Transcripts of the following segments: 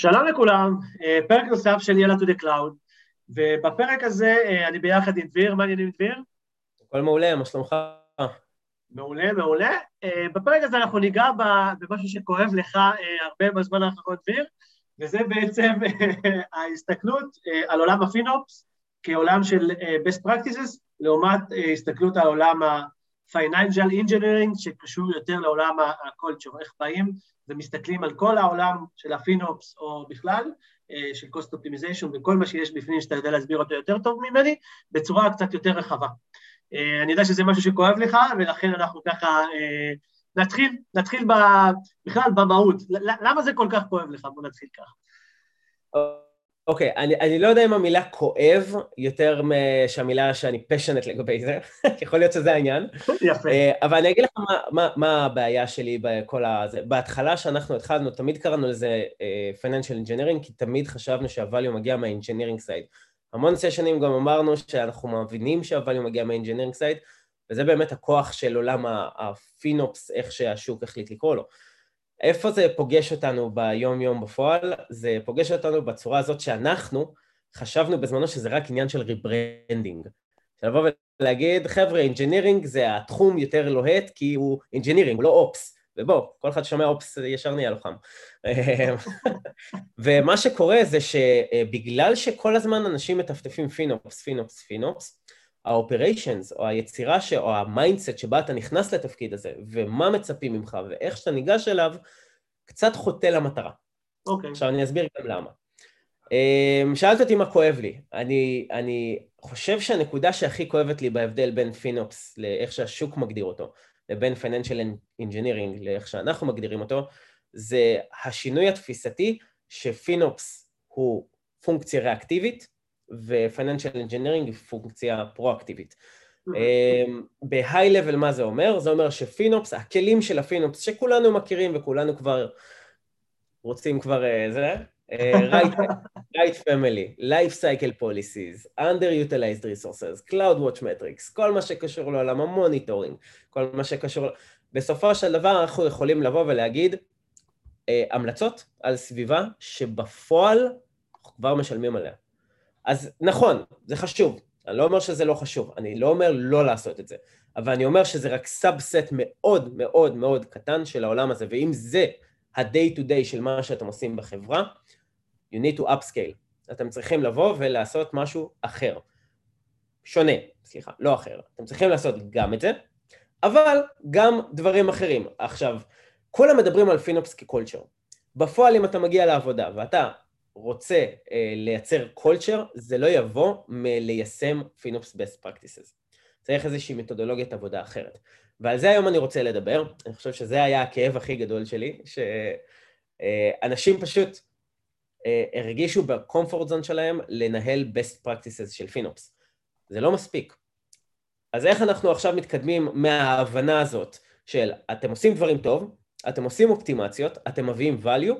שלום לכולם, אה, פרק נוסף של יאללה to the cloud, ובפרק הזה אה, אני ביחד עם דביר, מה העניינים דביר? הכל מעולה, מה שלומך? מעולה, מעולה. אה, בפרק הזה אנחנו ניגע במשהו שכואב לך הרבה בזמן האחרון דביר, וזה בעצם ההסתכלות על עולם הפינופס כעולם של best practices, לעומת הסתכלות על עולם ה-financial engineering, שקשור יותר לעולם ה-culture, איך באים ומסתכלים על כל העולם של הפינופס או בכלל, אה, של cost optimization וכל מה שיש בפנים שאתה יודע להסביר אותו יותר טוב ממני, בצורה קצת יותר רחבה. אה, אני יודע שזה משהו שכואב לך, ולכן אנחנו ככה אה, נתחיל, נתחיל בכלל במהות. למה זה כל כך כואב לך? בוא נתחיל ככה. אוקיי, okay, אני, אני לא יודע אם המילה כואב יותר מהמילה שאני פשנט לגבי זה, יכול להיות שזה העניין. יפה. אה, אבל אני אגיד לך מה, מה, מה הבעיה שלי בכל הזה. בהתחלה שאנחנו התחלנו, תמיד קראנו לזה uh, Financial Engineering, כי תמיד חשבנו שהvalue מגיע מה-Engineering side. המון סשנים גם אמרנו שאנחנו מבינים שהvalue מגיע מה-Engineering side, וזה באמת הכוח של עולם הפינופס, איך שהשוק החליט לקרוא לו. איפה זה פוגש אותנו ביום-יום בפועל? זה פוגש אותנו בצורה הזאת שאנחנו חשבנו בזמנו שזה רק עניין של rebranding. לבוא ולהגיד, חבר'ה, engineering זה התחום יותר לוהט כי הוא engineering, הוא לא ops. ובוא, כל אחד שומע ops ישר נהיה לוחם. ומה שקורה זה שבגלל שכל הזמן אנשים מטפטפים FinOps, FinOps, FinOps, ה-operations או היצירה ש... או ה mindset שבה אתה נכנס לתפקיד הזה ומה מצפים ממך ואיך שאתה ניגש אליו קצת חוטא למטרה. אוקיי. Okay. עכשיו אני אסביר גם למה. אמ, שאלת אותי מה כואב לי. אני, אני חושב שהנקודה שהכי כואבת לי בהבדל בין FinOps לאיך שהשוק מגדיר אותו לבין financial engineering לאיך שאנחנו מגדירים אותו זה השינוי התפיסתי ש FinOps הוא פונקציה ריאקטיבית ו-Financial Engineering היא פונקציה פרואקטיבית. אמ, ב high level מה זה אומר? זה אומר ש FinOps, הכלים של ה FinOps שכולנו מכירים וכולנו כבר רוצים כבר אה, זה, אה, right, right family, life cycle policies, underutilized resources, cloud watch metrics, כל מה שקשור לעולם ה monitoring, כל מה שקשור, בסופו של דבר אנחנו יכולים לבוא ולהגיד אה, המלצות על סביבה שבפועל אנחנו כבר משלמים עליה. אז נכון, זה חשוב, אני לא אומר שזה לא חשוב, אני לא אומר לא לעשות את זה, אבל אני אומר שזה רק subset מאוד מאוד מאוד קטן של העולם הזה, ואם זה ה-day to day של מה שאתם עושים בחברה, you need to upscale. אתם צריכים לבוא ולעשות משהו אחר. שונה, סליחה, לא אחר. אתם צריכים לעשות גם את זה, אבל גם דברים אחרים. עכשיו, כולם מדברים על FinOps כ culture. בפועל אם אתה מגיע לעבודה ואתה רוצה uh, לייצר culture, זה לא יבוא מליישם FinOps best practices. צריך איזושהי מתודולוגיית עבודה אחרת. ועל זה היום אני רוצה לדבר, אני חושב שזה היה הכאב הכי גדול שלי, שאנשים uh, פשוט uh, הרגישו בקומפורט זון שלהם לנהל בסט פרקטיסס של פינופס. זה לא מספיק. אז איך אנחנו עכשיו מתקדמים מההבנה הזאת של אתם עושים דברים טוב, אתם עושים אופטימציות, אתם מביאים value,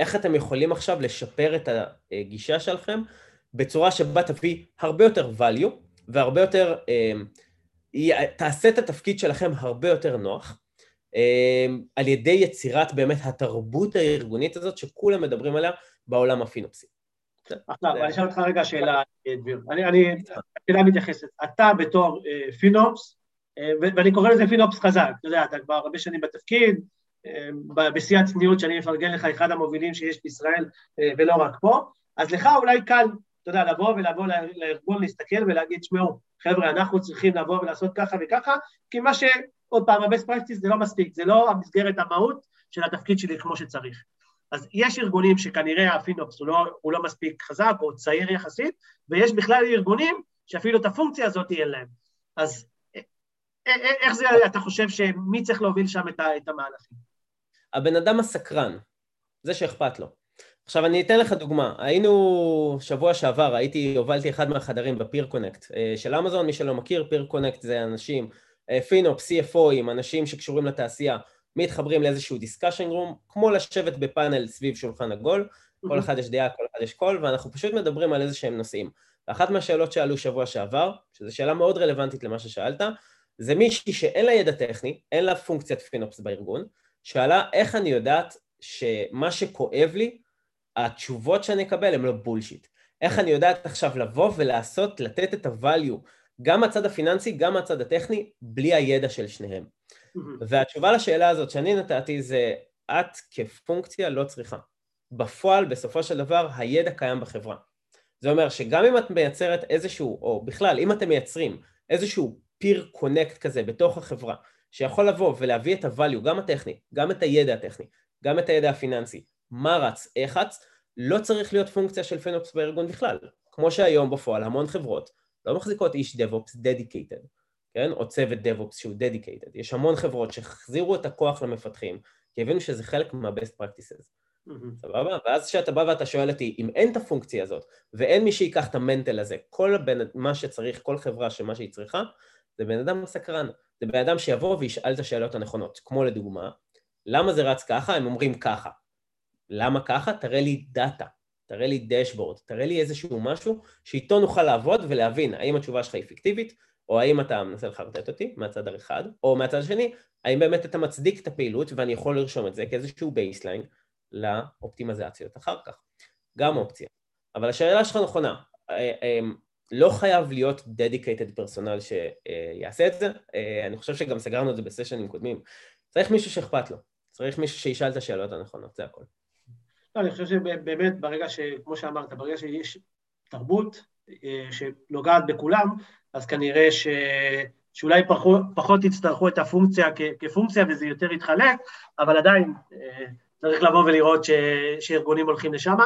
איך אתם יכולים עכשיו לשפר את הגישה שלכם בצורה שבה תביא הרבה יותר value והרבה יותר, אה, תעשה את התפקיד שלכם הרבה יותר נוח אה, על ידי יצירת באמת התרבות הארגונית הזאת שכולם מדברים עליה בעולם הפינופסי. עכשיו, אני אשאל אותך רגע שאלה, דביר. אני, השאלה מתייחסת. אתה בתור אה, פינופס, ואני קורא לזה פינופס חזק, אתה יודע, אתה כבר הרבה שנים בתפקיד, בשיא הצניעות שאני מפרגן לך, אחד המובילים שיש בישראל אה, ולא רק פה, אז לך אולי קל, אתה יודע, לבוא ולבוא לארגון, להסתכל ולהגיד, שמעו, חבר'ה, אנחנו צריכים לבוא ולעשות ככה וככה, כי מה ש... עוד פעם, ה-best practice זה לא מספיק, זה לא המסגרת המהות של התפקיד שלי כמו שצריך. אז יש ארגונים שכנראה הפינופס הוא לא, הוא לא מספיק חזק או צעיר יחסית, ויש בכלל ארגונים שאפילו את הפונקציה הזאת אין להם. אז אה, אה, איך זה, אתה חושב שמי צריך להוביל שם את המהלכים? הבן אדם הסקרן, זה שאכפת לו. עכשיו אני אתן לך דוגמה, היינו שבוע שעבר, הייתי, הובלתי אחד מהחדרים ב Peer Connect אה, של אמזון, מי שלא מכיר, Peer Connect זה אנשים, FinOps, CFOים, אנשים שקשורים לתעשייה, מתחברים לאיזשהו discussion room, כמו לשבת בפאנל סביב שולחן עגול, כל אחד יש דעה, כל אחד יש קול, ואנחנו פשוט מדברים על איזה שהם נושאים. ואחת מהשאלות שעלו שבוע שעבר, שזו שאלה מאוד רלוונטית למה ששאלת, זה מישהי שאין לה ידע טכני, אין לה פונקציית פינופס בארגון, שאלה איך אני יודעת שמה שכואב לי, התשובות שאני אקבל הן לא בולשיט. איך אני יודעת עכשיו לבוא ולעשות, לתת את ה-value, גם מהצד הפיננסי, גם מהצד הטכני, בלי הידע של שניהם. והתשובה לשאלה הזאת שאני נתתי זה, את כפונקציה לא צריכה. בפועל, בסופו של דבר, הידע קיים בחברה. זה אומר שגם אם את מייצרת איזשהו, או בכלל, אם אתם מייצרים איזשהו פיר קונקט כזה בתוך החברה, שיכול לבוא ולהביא את ה-value, גם הטכני, גם את הידע הטכני, גם את הידע הפיננסי, מה רץ, איך רץ, לא צריך להיות פונקציה של פינופס בארגון בכלל. כמו שהיום בפועל המון חברות לא מחזיקות איש DevOps dedicated, כן? או צוות DevOps שהוא dedicated. יש המון חברות שהחזירו את הכוח למפתחים, כי הבינו שזה חלק מה-best practices. סבבה? ואז כשאתה בא ואתה שואל אותי, אם אין את הפונקציה הזאת, ואין מי שיקח את המנטל הזה, כל הבן, מה שצריך, כל חברה שמה שהיא צריכה, זה בן אדם סקרן. זה בן אדם שיבוא וישאל את השאלות הנכונות. כמו לדוגמה, למה זה רץ ככה? הם אומרים ככה. למה ככה? תראה לי data, תראה לי dashboard, תראה לי איזשהו משהו שאיתו נוכל לעבוד ולהבין האם התשובה שלך היא פיקטיבית, או האם אתה מנסה לחרטט אותי מהצד האחד, או מהצד השני, האם באמת אתה מצדיק את הפעילות ואני יכול לרשום את זה כאיזשהו baseline לאופטימיזציות אחר כך. גם אופציה. אבל השאלה שלך נכונה, אה, אה, לא חייב להיות dedicated פרסונל שיעשה את זה, אה, אני חושב שגם סגרנו את זה בסשנים קודמים. צריך מישהו שאכפת לו, צריך מישהו שישאל את השאלות הנכונות, זה הכל. לא, אני חושב שבאמת ברגע ש... כמו שאמרת, ברגע שיש תרבות שנוגעת בכולם, אז כנראה ש... שאולי פחות, פחות יצטרכו את הפונקציה כ, כפונקציה וזה יותר יתחלק, אבל עדיין צריך לבוא ולראות ש, שארגונים הולכים לשם,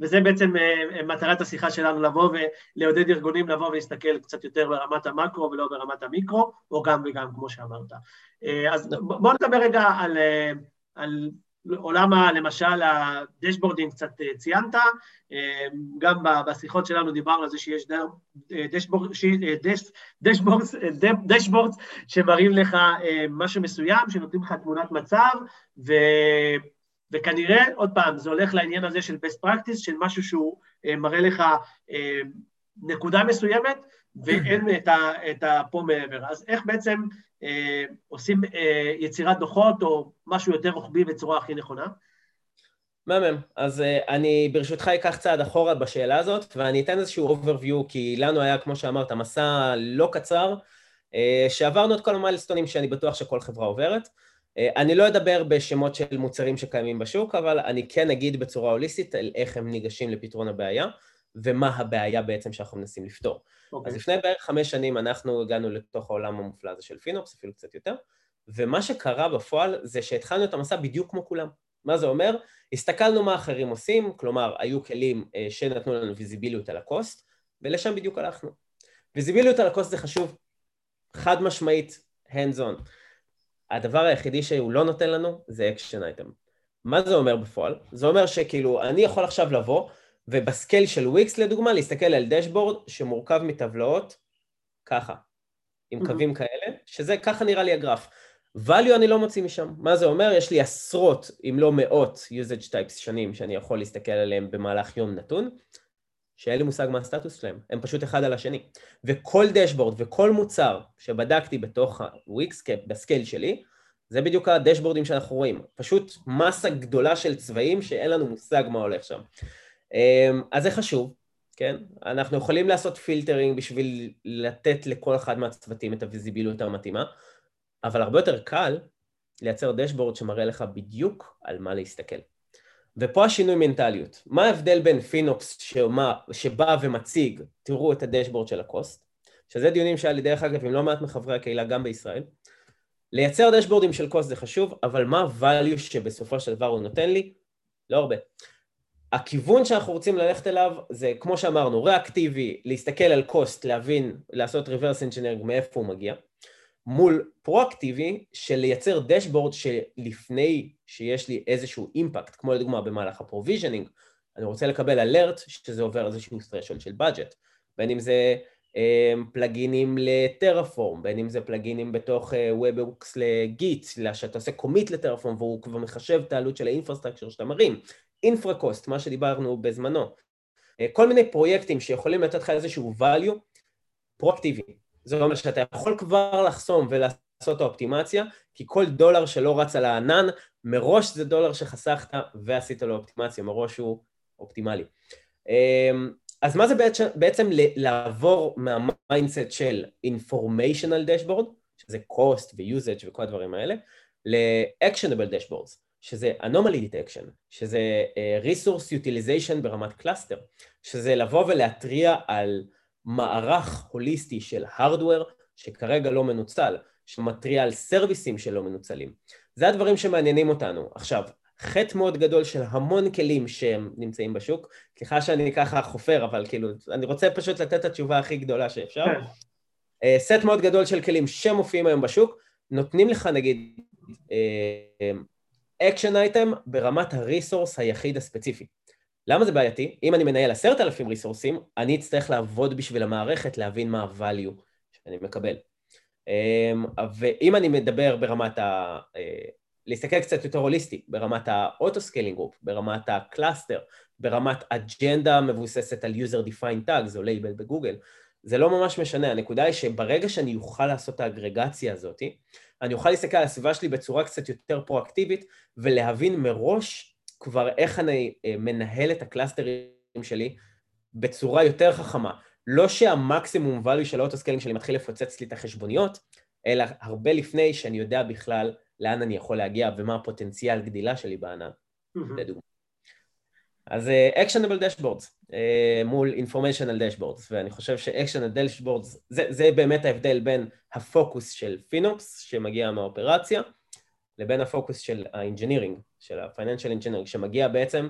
וזה בעצם uh, מטרת השיחה שלנו, לבוא ולעודד ארגונים לבוא ולהסתכל קצת יותר ברמת המקרו ולא ברמת המיקרו, או גם וגם, כמו שאמרת. Uh, אז בואו נדבר רגע על, uh, על עולם, למשל, הדשבורדים קצת ציינת, גם בשיחות שלנו דיברנו על זה שיש דשבורדס שמראים לך משהו מסוים, שנותנים לך תמונת מצב, ו... וכנראה, עוד פעם, זה הולך לעניין הזה של best practice, של משהו שהוא אה, מראה לך אה, נקודה מסוימת, ואין את, ה, את הפה מעבר. אז איך בעצם אה, עושים אה, יצירת דוחות, או משהו יותר רוחבי בצורה הכי נכונה? מהמם. אז uh, אני ברשותך אקח צעד אחורה בשאלה הזאת, ואני אתן איזשהו overview, כי לנו היה, כמו שאמרת, מסע לא קצר, uh, שעברנו את כל המיילסטונים שאני בטוח שכל חברה עוברת. אה, אני לא אדבר בשמות של מוצרים שקיימים בשוק, אבל אני כן אגיד בצורה הוליסטית על איך הם ניגשים לפתרון הבעיה, ומה הבעיה בעצם שאנחנו מנסים לפתור. Okay. אוקיי. אז לפני בערך חמש שנים אנחנו הגענו לתוך העולם המופלא הזה של פינופס, אפילו קצת יותר, ומה שקרה בפועל זה שהתחלנו את המסע בדיוק כמו כולם. מה זה אומר? הסתכלנו מה אחרים עושים, כלומר, היו כלים אה, שנתנו לנו ויזיביליות על הקוסט, ולשם בדיוק הלכנו. ויזיביליות על ה cost זה חשוב, חד משמעית, hands on. הדבר היחידי שהוא לא נותן לנו זה action item. מה זה אומר בפועל? זה אומר שכאילו, אני יכול עכשיו לבוא, וב scale של וויקס לדוגמה, להסתכל על dashboard שמורכב מטבלאות ככה, עם קווים כאלה, שזה ככה נראה לי הגרף. value אני לא מוציא משם. מה זה אומר? יש לי עשרות, אם לא מאות, usage types שונים שאני יכול להסתכל עליהם במהלך יום נתון, שאין לי מושג מה הסטטוס שלהם, הם פשוט אחד על השני. וכל dashboard וכל מוצר שבדקתי בתוך ה-Wix scale בסקייל שלי, זה בדיוק ה dashboardים שאנחנו רואים. פשוט מסה גדולה של צבעים שאין לנו מושג מה הולך שם. אמ, אז זה חשוב, כן? אנחנו יכולים לעשות filtering בשביל לתת לכל אחד מהצוותים את הוויזיביליות המתאימה, אבל הרבה יותר קל לייצר dashboard שמראה לך בדיוק על מה להסתכל. ופה השינוי מנטליות. מה ההבדל בין FinOps שמה, שבא ומציג, תראו את ה dashboard של ה cost, שזה דיונים שהיה לי דרך אגב עם לא מעט מחברי הקהילה גם בישראל. לייצר dashboardים של cost זה חשוב, אבל מה ה-value שבסופו של דבר הוא נותן לי? לא הרבה. הכיוון שאנחנו רוצים ללכת אליו זה כמו שאמרנו, ריאקטיבי, להסתכל על cost, להבין, לעשות reverse engineering מאיפה הוא מגיע. מול פרואקטיבי של לייצר dashboard שלפני שיש לי איזשהו impact, כמו לדוגמה במהלך ה provisioning, אני רוצה לקבל alert שזה עובר איזשהו threshold של budget, בין אם זה אמ, pluginים ל Terraform, בין אם זה pluginים בתוך WebHooks ל Git, שאתה עושה commit ל Terraform והוא כבר מחשב את העלות של ה infrastructure שאתה מרים, Infracost, מה שדיברנו בזמנו, אה, כל מיני פרויקטים שיכולים לתת לך איזשהו value פרואקטיבי, זה אומר שאתה יכול כבר לחסום ולעשות האופטימציה, כי כל דולר שלא רץ על הענן, מראש זה דולר שחסכת ועשית לו אופטימציה, מראש הוא אופטימלי. אמ, אז מה זה בעצם, בעצם לעבור מה mindset של informational dashboard, שזה cost ו-usage וכל הדברים האלה, ל-actionable dashboards, שזה anomaly detection, שזה uh, resource utilization ברמת cluster, שזה לבוא ולהתריע על מערך הוליסטי של hardware שכרגע לא מנוצל, שמתריע על serviceים שלא מנוצלים. זה הדברים שמעניינים אותנו. עכשיו, סט מאוד גדול של המון כלים שהם נמצאים בשוק. סליחה שאני ככה חופר, אבל כאילו, אני רוצה פשוט לתת את התשובה הכי גדולה שאפשר. כן. אה, סט מאוד גדול של כלים שמופיעים היום בשוק, נותנים לך נגיד action uh, item ברמת ה resource היחיד הספציפי. למה זה בעייתי? אם אני מנהל עשרת אלפים resourceים, אני אצטרך לעבוד בשביל המערכת להבין מה ה-value שאני מקבל. Um, ואם אני מדבר ברמת ה... Uh, להסתכל קצת יותר הוליסטי, ברמת ה auto-scaling group, ברמת ה cluster, ברמת אג'נדה מבוססת על user defined tags או לייבל בגוגל, זה לא ממש משנה, הנקודה היא שברגע שאני אוכל לעשות את האגרגציה הזאת, אני אוכל להסתכל על הסביבה שלי בצורה קצת יותר פרואקטיבית ולהבין מראש כבר איך אני אה, מנהל את ה clusterים שלי בצורה יותר חכמה. לא שהמקסימום value של ה autoscaling שלי מתחיל לפוצץ לי את החשבוניות, אלא הרבה לפני שאני יודע בכלל לאן אני יכול להגיע ומה הפוטנציאל גדילה שלי בענן, לדוגמה. אז uh, actionable dashboards uh, מול informational dashboards, ואני חושב ש-actionable dashboards זה, זה באמת ההבדל בין הפוקוס של FinOps שמגיע מהאופרציה לבין הפוקוס של ה engineering, של ה-financial engineering, שמגיע בעצם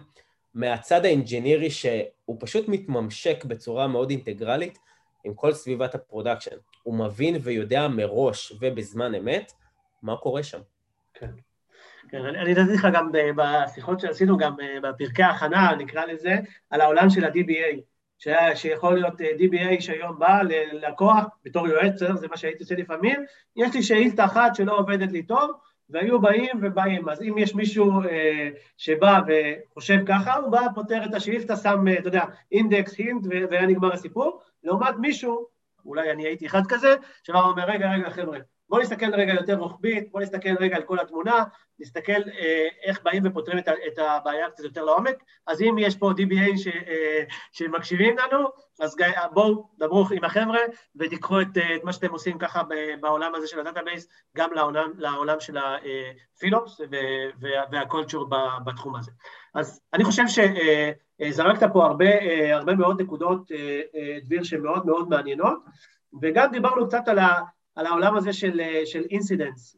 מהצד ה engineering שהוא פשוט מתממשק בצורה מאוד אינטגרלית עם כל סביבת ה production. הוא מבין ויודע מראש ובזמן אמת מה קורה שם. כן. כן, אני, נתתי לך גם בשיחות שעשינו, גם אה, בפרקי ההכנה, נקרא לזה, על העולם של ה-DBA, שהיה, שיכול להיות אה, DBA שהיום בא ללקוח בתור יועץ, זה מה שהייתי עושה לפעמים, יש לי שאילתה אחת שלא עובדת לי טוב, והיו באים ובאים. אז אם יש מישהו אה, שבא וחושב ככה, הוא בא, פותר את השאילתה, שם, אה, אתה יודע, אינדקס, הינט, והיה נגמר הסיפור, לעומת מישהו, אולי אני הייתי אחד כזה, שבא ואומר, רגע, רגע, חבר'ה, בואו נסתכל רגע יותר רוחבית, בואו נסתכל רגע על כל התמונה, נסתכל אה, איך באים ופותרים את, הבעיה קצת יותר לעומק. אז אם יש פה DBA ש, אה, שמקשיבים לנו, אז בואו דברו עם החבר'ה ותיקחו את, אה, את מה שאתם עושים ככה בעולם הזה של ה database, גם לעולם, לעולם של ה FinOps וה culture בתחום הזה. אז אני חושב שזרקת פה הרבה, הרבה מאוד נקודות, דביר, שמאוד מאוד מעניינות, וגם דיברנו קצת על ה... על העולם הזה של, של incidents,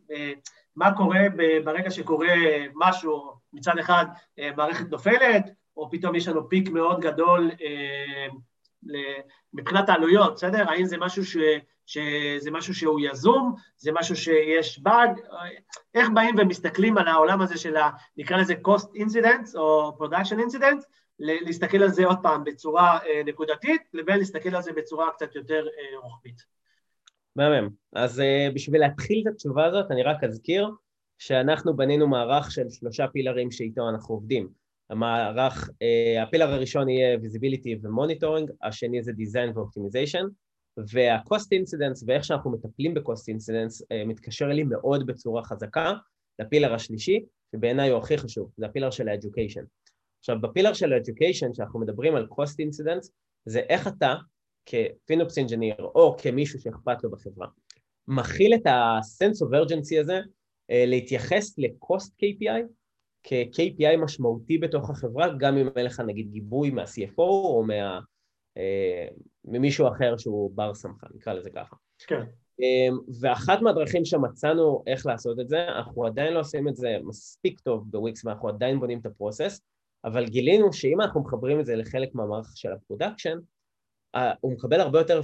מה קורה ברגע שקורה משהו, מצד אחד מערכת נופלת, או פתאום יש לנו peak מאוד גדול אה, מבחינת העלויות, בסדר? האם זה משהו, ש, שזה משהו שהוא יזום, זה משהו שיש באג, איך באים ומסתכלים על העולם הזה של ה... נקרא לזה cost incidents או production incidents, להסתכל על זה עוד פעם בצורה אה, נקודתית, לבין להסתכל על זה בצורה קצת יותר אה, רוחבית. מהמם. אז uh, בשביל להתחיל את התשובה הזאת, אני רק אזכיר שאנחנו בנינו מערך של שלושה פילרים שאיתו אנחנו עובדים. המערך, uh, ה pillar הראשון יהיה visibility ו-monitoring, השני זה design ו-optimization, וה-cost incidents ואיך שאנחנו מטפלים ב-cost uh, מתקשר לי מאוד בצורה חזקה ל pillar השלישי, שבעיניי הוא הכי חשוב, זה ה pillar של ה-education. עכשיו, ב pillar של ה-education, כשאנחנו מדברים על cost incidents, זה איך אתה כ FinOps engineer או כמישהו שאכפת לו בחברה, מכיל את ה-sense of urgency הזה אה, להתייחס ל-cost KPI כ-KPI משמעותי בתוך החברה, גם אם אין לך נגיד גיבוי מה-CFO או מה, אה, ממישהו אחר שהוא בר סמכה, נקרא לזה ככה. כן. אמ, ואחת מהדרכים שמצאנו איך לעשות את זה, אנחנו עדיין לא עושים את זה מספיק טוב בוויקס ואנחנו עדיין בונים את ה process, אבל גילינו שאם אנחנו מחברים את זה לחלק מהמערך של ה production, הוא מקבל הרבה יותר,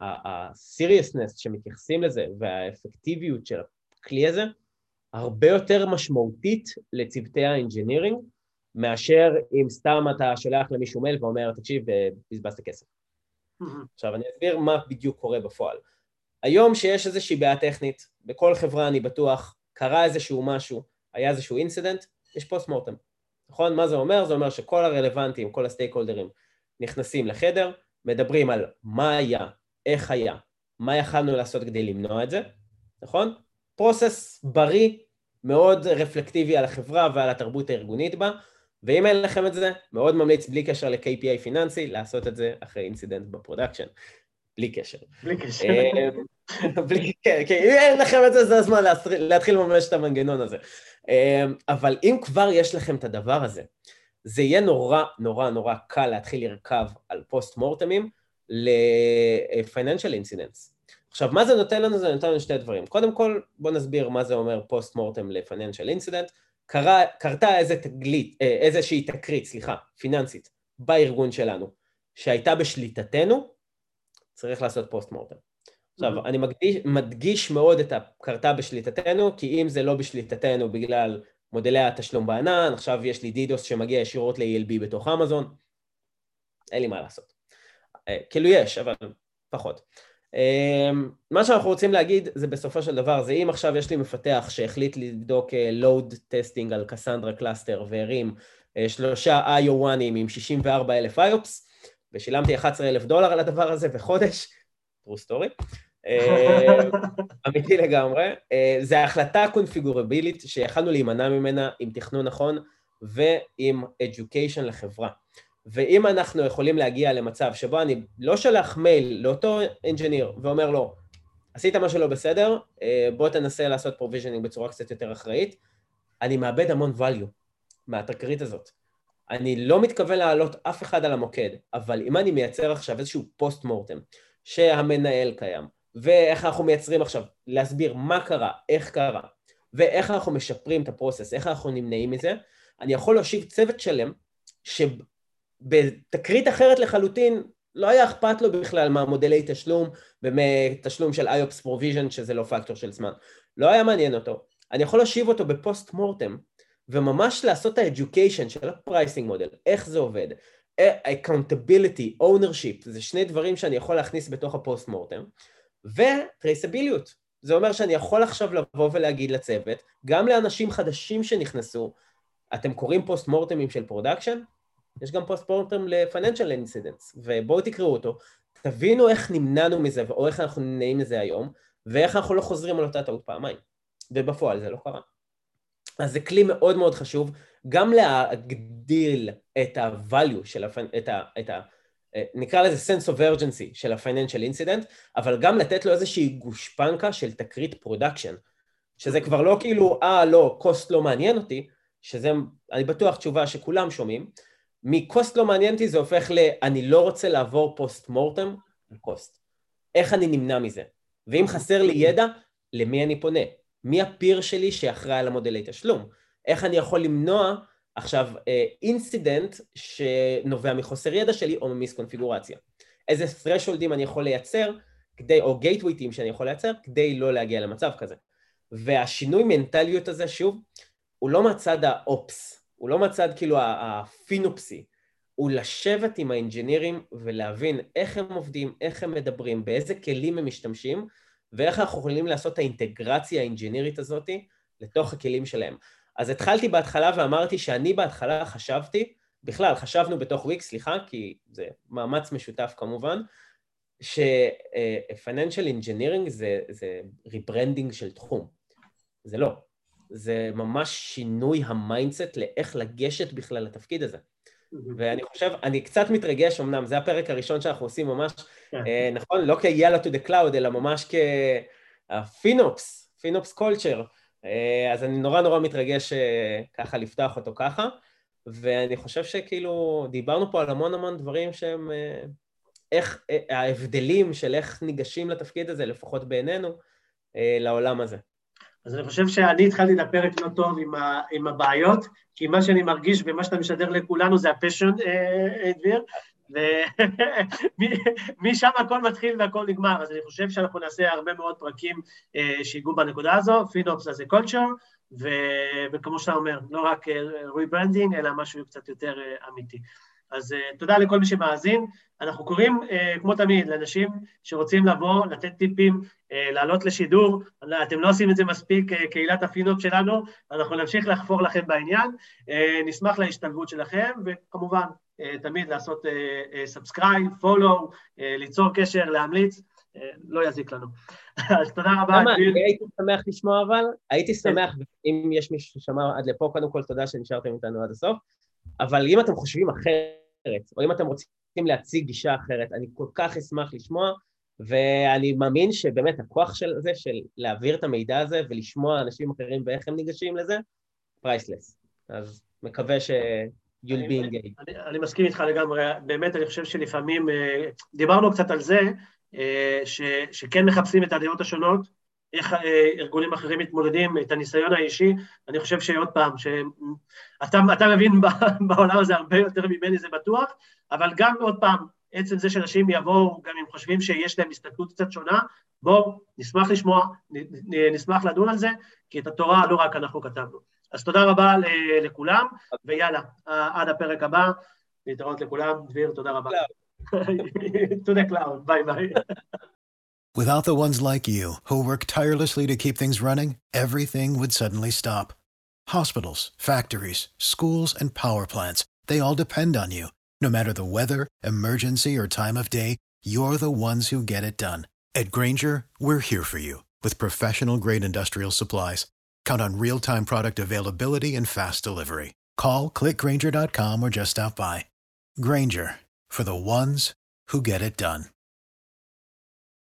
ה-seriousness שמתייחסים לזה והאפקטיביות של הכלי הזה, הרבה יותר משמעותית לצוותי ה engineering, מאשר אם סתם אתה שולח למישהו מייל ואומר, תקשיב, בזבזת כסף. עכשיו, אני אסביר מה בדיוק קורה בפועל. היום שיש איזושהי בעיה טכנית, בכל חברה אני בטוח, קרה איזשהו משהו, היה איזשהו incident, יש post mortem. נכון? מה זה אומר? זה אומר שכל הרלוונטים, כל ה stakeholder ים, נכנסים לחדר, מדברים על מה היה, איך היה, מה יכלנו לעשות כדי למנוע את זה, נכון? process בריא, מאוד רפלקטיבי על החברה ועל התרבות הארגונית בה, ואם אין לכם את זה, מאוד ממליץ בלי קשר ל-KPI פיננסי, לעשות את זה אחרי incident ב production. בלי קשר. בלי קשר. אה, בלי, כן, כן, אם אין לכם את זה, זה הזמן להתחיל לממש את המנגנון הזה. אה, אבל אם כבר יש לכם את הדבר הזה, זה יהיה נורא נורא נורא קל להתחיל לרכב על post mortem ים ל-financial incidents. עכשיו, מה זה נותן לנו? זה נותן לנו שתי דברים. קודם כל, בואו נסביר מה זה אומר post mortem ל-financial incident. קרה, קרתה איזה תגלית, אה, איזושהי תקרית, סליחה, פיננסית, בארגון שלנו, שהייתה בשליטתנו, צריך לעשות post mortem. עכשיו, mm-hmm. אני מדגיש, מדגיש מאוד את הקרתה בשליטתנו, כי אם זה לא בשליטתנו בגלל מודלי התשלום בענן, עכשיו יש לי DDoS שמגיע ישירות ל-ELB בתוך אמזון, אין לי מה לעשות. אה, כאילו יש, אבל פחות. אמ, מה שאנחנו רוצים להגיד זה בסופו של דבר, זה אם עכשיו יש לי מפתח שהחליט לבדוק load testing על Cassandra cluster והרים אה, שלושה IO1 ים עם 64 אלף IOPS, ושילמתי 11 אלף דולר על הדבר הזה בחודש, true story, אה, אמיתי לגמרי, אה, זה החלטה קונפיגורבילית שיכלנו להימנע ממנה עם תכנון נכון ועם education לחברה. ואם אנחנו יכולים להגיע למצב שבו אני לא שולח מייל לאותו engineer ואומר לו, עשית משהו לא בסדר, אה, בוא תנסה לעשות provisioning בצורה קצת יותר אחראית, אני מאבד המון value מהתקרית הזאת. אני לא מתכוון להעלות אף אחד על המוקד, אבל אם אני מייצר עכשיו איזשהו post mortem, שהמנהל קיים, ואיך אנחנו מייצרים עכשיו, להסביר מה קרה, איך קרה, ואיך אנחנו משפרים את הפרוסס, איך אנחנו נמנעים מזה, אני יכול להושיב צוות שלם, שבתקרית אחרת לחלוטין, לא היה אכפת לו בכלל מהמודלי תשלום ומתשלום של IOPS Provision, שזה לא פקטור של זמן. לא היה מעניין אותו. אני יכול להושיב אותו בפוסט מורטם, וממש לעשות את ה-education של ה-pricing מודל, איך זה עובד, accountability, ownership, זה שני דברים שאני יכול להכניס בתוך ה post mortem, וטרייסביליות, זה אומר שאני יכול עכשיו לבוא ולהגיד לצוות, גם לאנשים חדשים שנכנסו, אתם קוראים post mortem ים של production? יש גם post mortem ל-financial incidents, ובואו תקראו אותו, תבינו איך נמנענו מזה, או איך אנחנו נמנעים מזה היום, ואיך אנחנו לא חוזרים על אותה טעות פעמיים. ובפועל זה לא קרה. אז זה כלי מאוד מאוד חשוב, גם להגדיל את ה-value של, הפ... את ה... את ה... נקרא לזה sense of urgency של ה-financial incident, אבל גם לתת לו איזושהי גושפנקה של תקרית production, שזה כבר לא כאילו, אה, לא, cost לא מעניין אותי, שזה, אני בטוח תשובה שכולם שומעים, מ cost לא מעניין אותי זה הופך ל, אני לא רוצה לעבור post mortem על cost. איך אני נמנע מזה? ואם חסר לי ידע, למי אני פונה? מי הפיר שלי שאחראי על המודלי תשלום? איך אני יכול למנוע עכשיו אינסידנט אה, שנובע מחוסר ידע שלי או ממיסקונפיגורציה? איזה thresholdים אני יכול לייצר כדי, או gatewayים שאני יכול לייצר כדי לא להגיע למצב כזה. והשינוי מנטליות הזה, שוב, הוא לא מהצד האופס, הוא לא מהצד כאילו הפינופסי, הוא לשבת עם האינג'ינירים ולהבין איך הם עובדים, איך הם מדברים, באיזה כלים הם משתמשים, ואיך אנחנו יכולים לעשות את האינטגרציה האינג'ינירית הזאת לתוך הכלים שלהם. אז התחלתי בהתחלה ואמרתי שאני בהתחלה חשבתי, בכלל חשבנו בתוך וויקס, סליחה, כי זה מאמץ משותף כמובן, ש-financial engineering זה, זה rebranding של תחום. זה לא. זה ממש שינוי ה mindset לאיך לגשת בכלל לתפקיד הזה. ואני חושב, אני קצת מתרגש אמנם, זה הפרק הראשון שאנחנו עושים ממש, כן. אה, נכון? לא כ-Yalla to the cloud, אלא ממש כ-FinOps, FinOps culture. אה, אז אני נורא נורא מתרגש אה, ככה לפתוח אותו ככה, ואני חושב שכאילו דיברנו פה על המון המון דברים שהם, איך, ההבדלים של איך ניגשים לתפקיד הזה, לפחות בעינינו, לעולם הזה. אז אני חושב שאני התחלתי את הפרק לא טוב עם, ה, עם הבעיות, כי מה שאני מרגיש ומה שאתה משדר לכולנו זה הפשן, אה, דביר, ומשם הכל מתחיל והכל נגמר, אז אני חושב שאנחנו נעשה הרבה מאוד פרקים אה, שיגעו בנקודה הזו, FinOps זה culture, וכמו שאתה אומר, לא רק rebranding, אלא משהו קצת יותר אמיתי. אז אה, תודה לכל מי שמאזין. אנחנו קוראים, אה, כמו תמיד, לאנשים שרוצים לבוא, לתת טיפים, אה, לעלות לשידור. אתם לא עושים את זה מספיק, אה, קהילת ה FinOps שלנו, אנחנו נמשיך לחפור לכם בעניין. אה, נשמח להשתלבות שלכם, וכמובן, תמיד לעשות subscribe, אה, follow, אה, ליצור קשר, להמליץ. לא יזיק לנו. אז תודה רבה. למה? הייתי שמח לשמוע אבל, הייתי שמח, אם יש מישהו ששמע עד לפה, קודם כל תודה שנשארתם איתנו עד הסוף. אבל אם אתם חושבים אחרת, או אם אתם רוצים להציג גישה אחרת, אני כל כך אשמח לשמוע, ואני מאמין שבאמת הכוח של זה, של להעביר את המידע הזה ולשמוע אנשים אחרים ואיך הם ניגשים לזה, פרייסלס. אז מקווה ש... you'll be engaged. אני, אני מסכים איתך לגמרי, באמת אני חושב שלפעמים, אה, דיברנו קצת על זה, אה, ש, שכן מחפשים את הדעות השונות, איך אה, ארגונים אחרים מתמודדים, את הניסיון האישי, אני חושב שעוד פעם, שאתה מבין בעולם הזה הרבה יותר ממני, זה בטוח, אבל גם עוד פעם, עצם זה שאנשים יבואו, גם אם חושבים שיש להם הסתכלות קצת שונה, בואו, נשמח לשמוע, נשמח לדון על זה, כי את התורה לא רק אנחנו כתבנו. אז תודה רבה לכולם, ויאללה, עד הפרק הבא, להתראות לכולם, דביר, תודה רבה. to the cloud, ביי ביי. Without the ones like you, who work tirelessly to keep things running, everything would suddenly stop. Hospitals, factories, schools, and power plants, they all depend on you. No matter the weather, emergency, or time of day, you're the ones who get it done. At Granger, we're here for you with professional grade industrial supplies. Count on real time product availability and fast delivery. Call clickgranger.com or just stop by. Granger for the ones who get it done.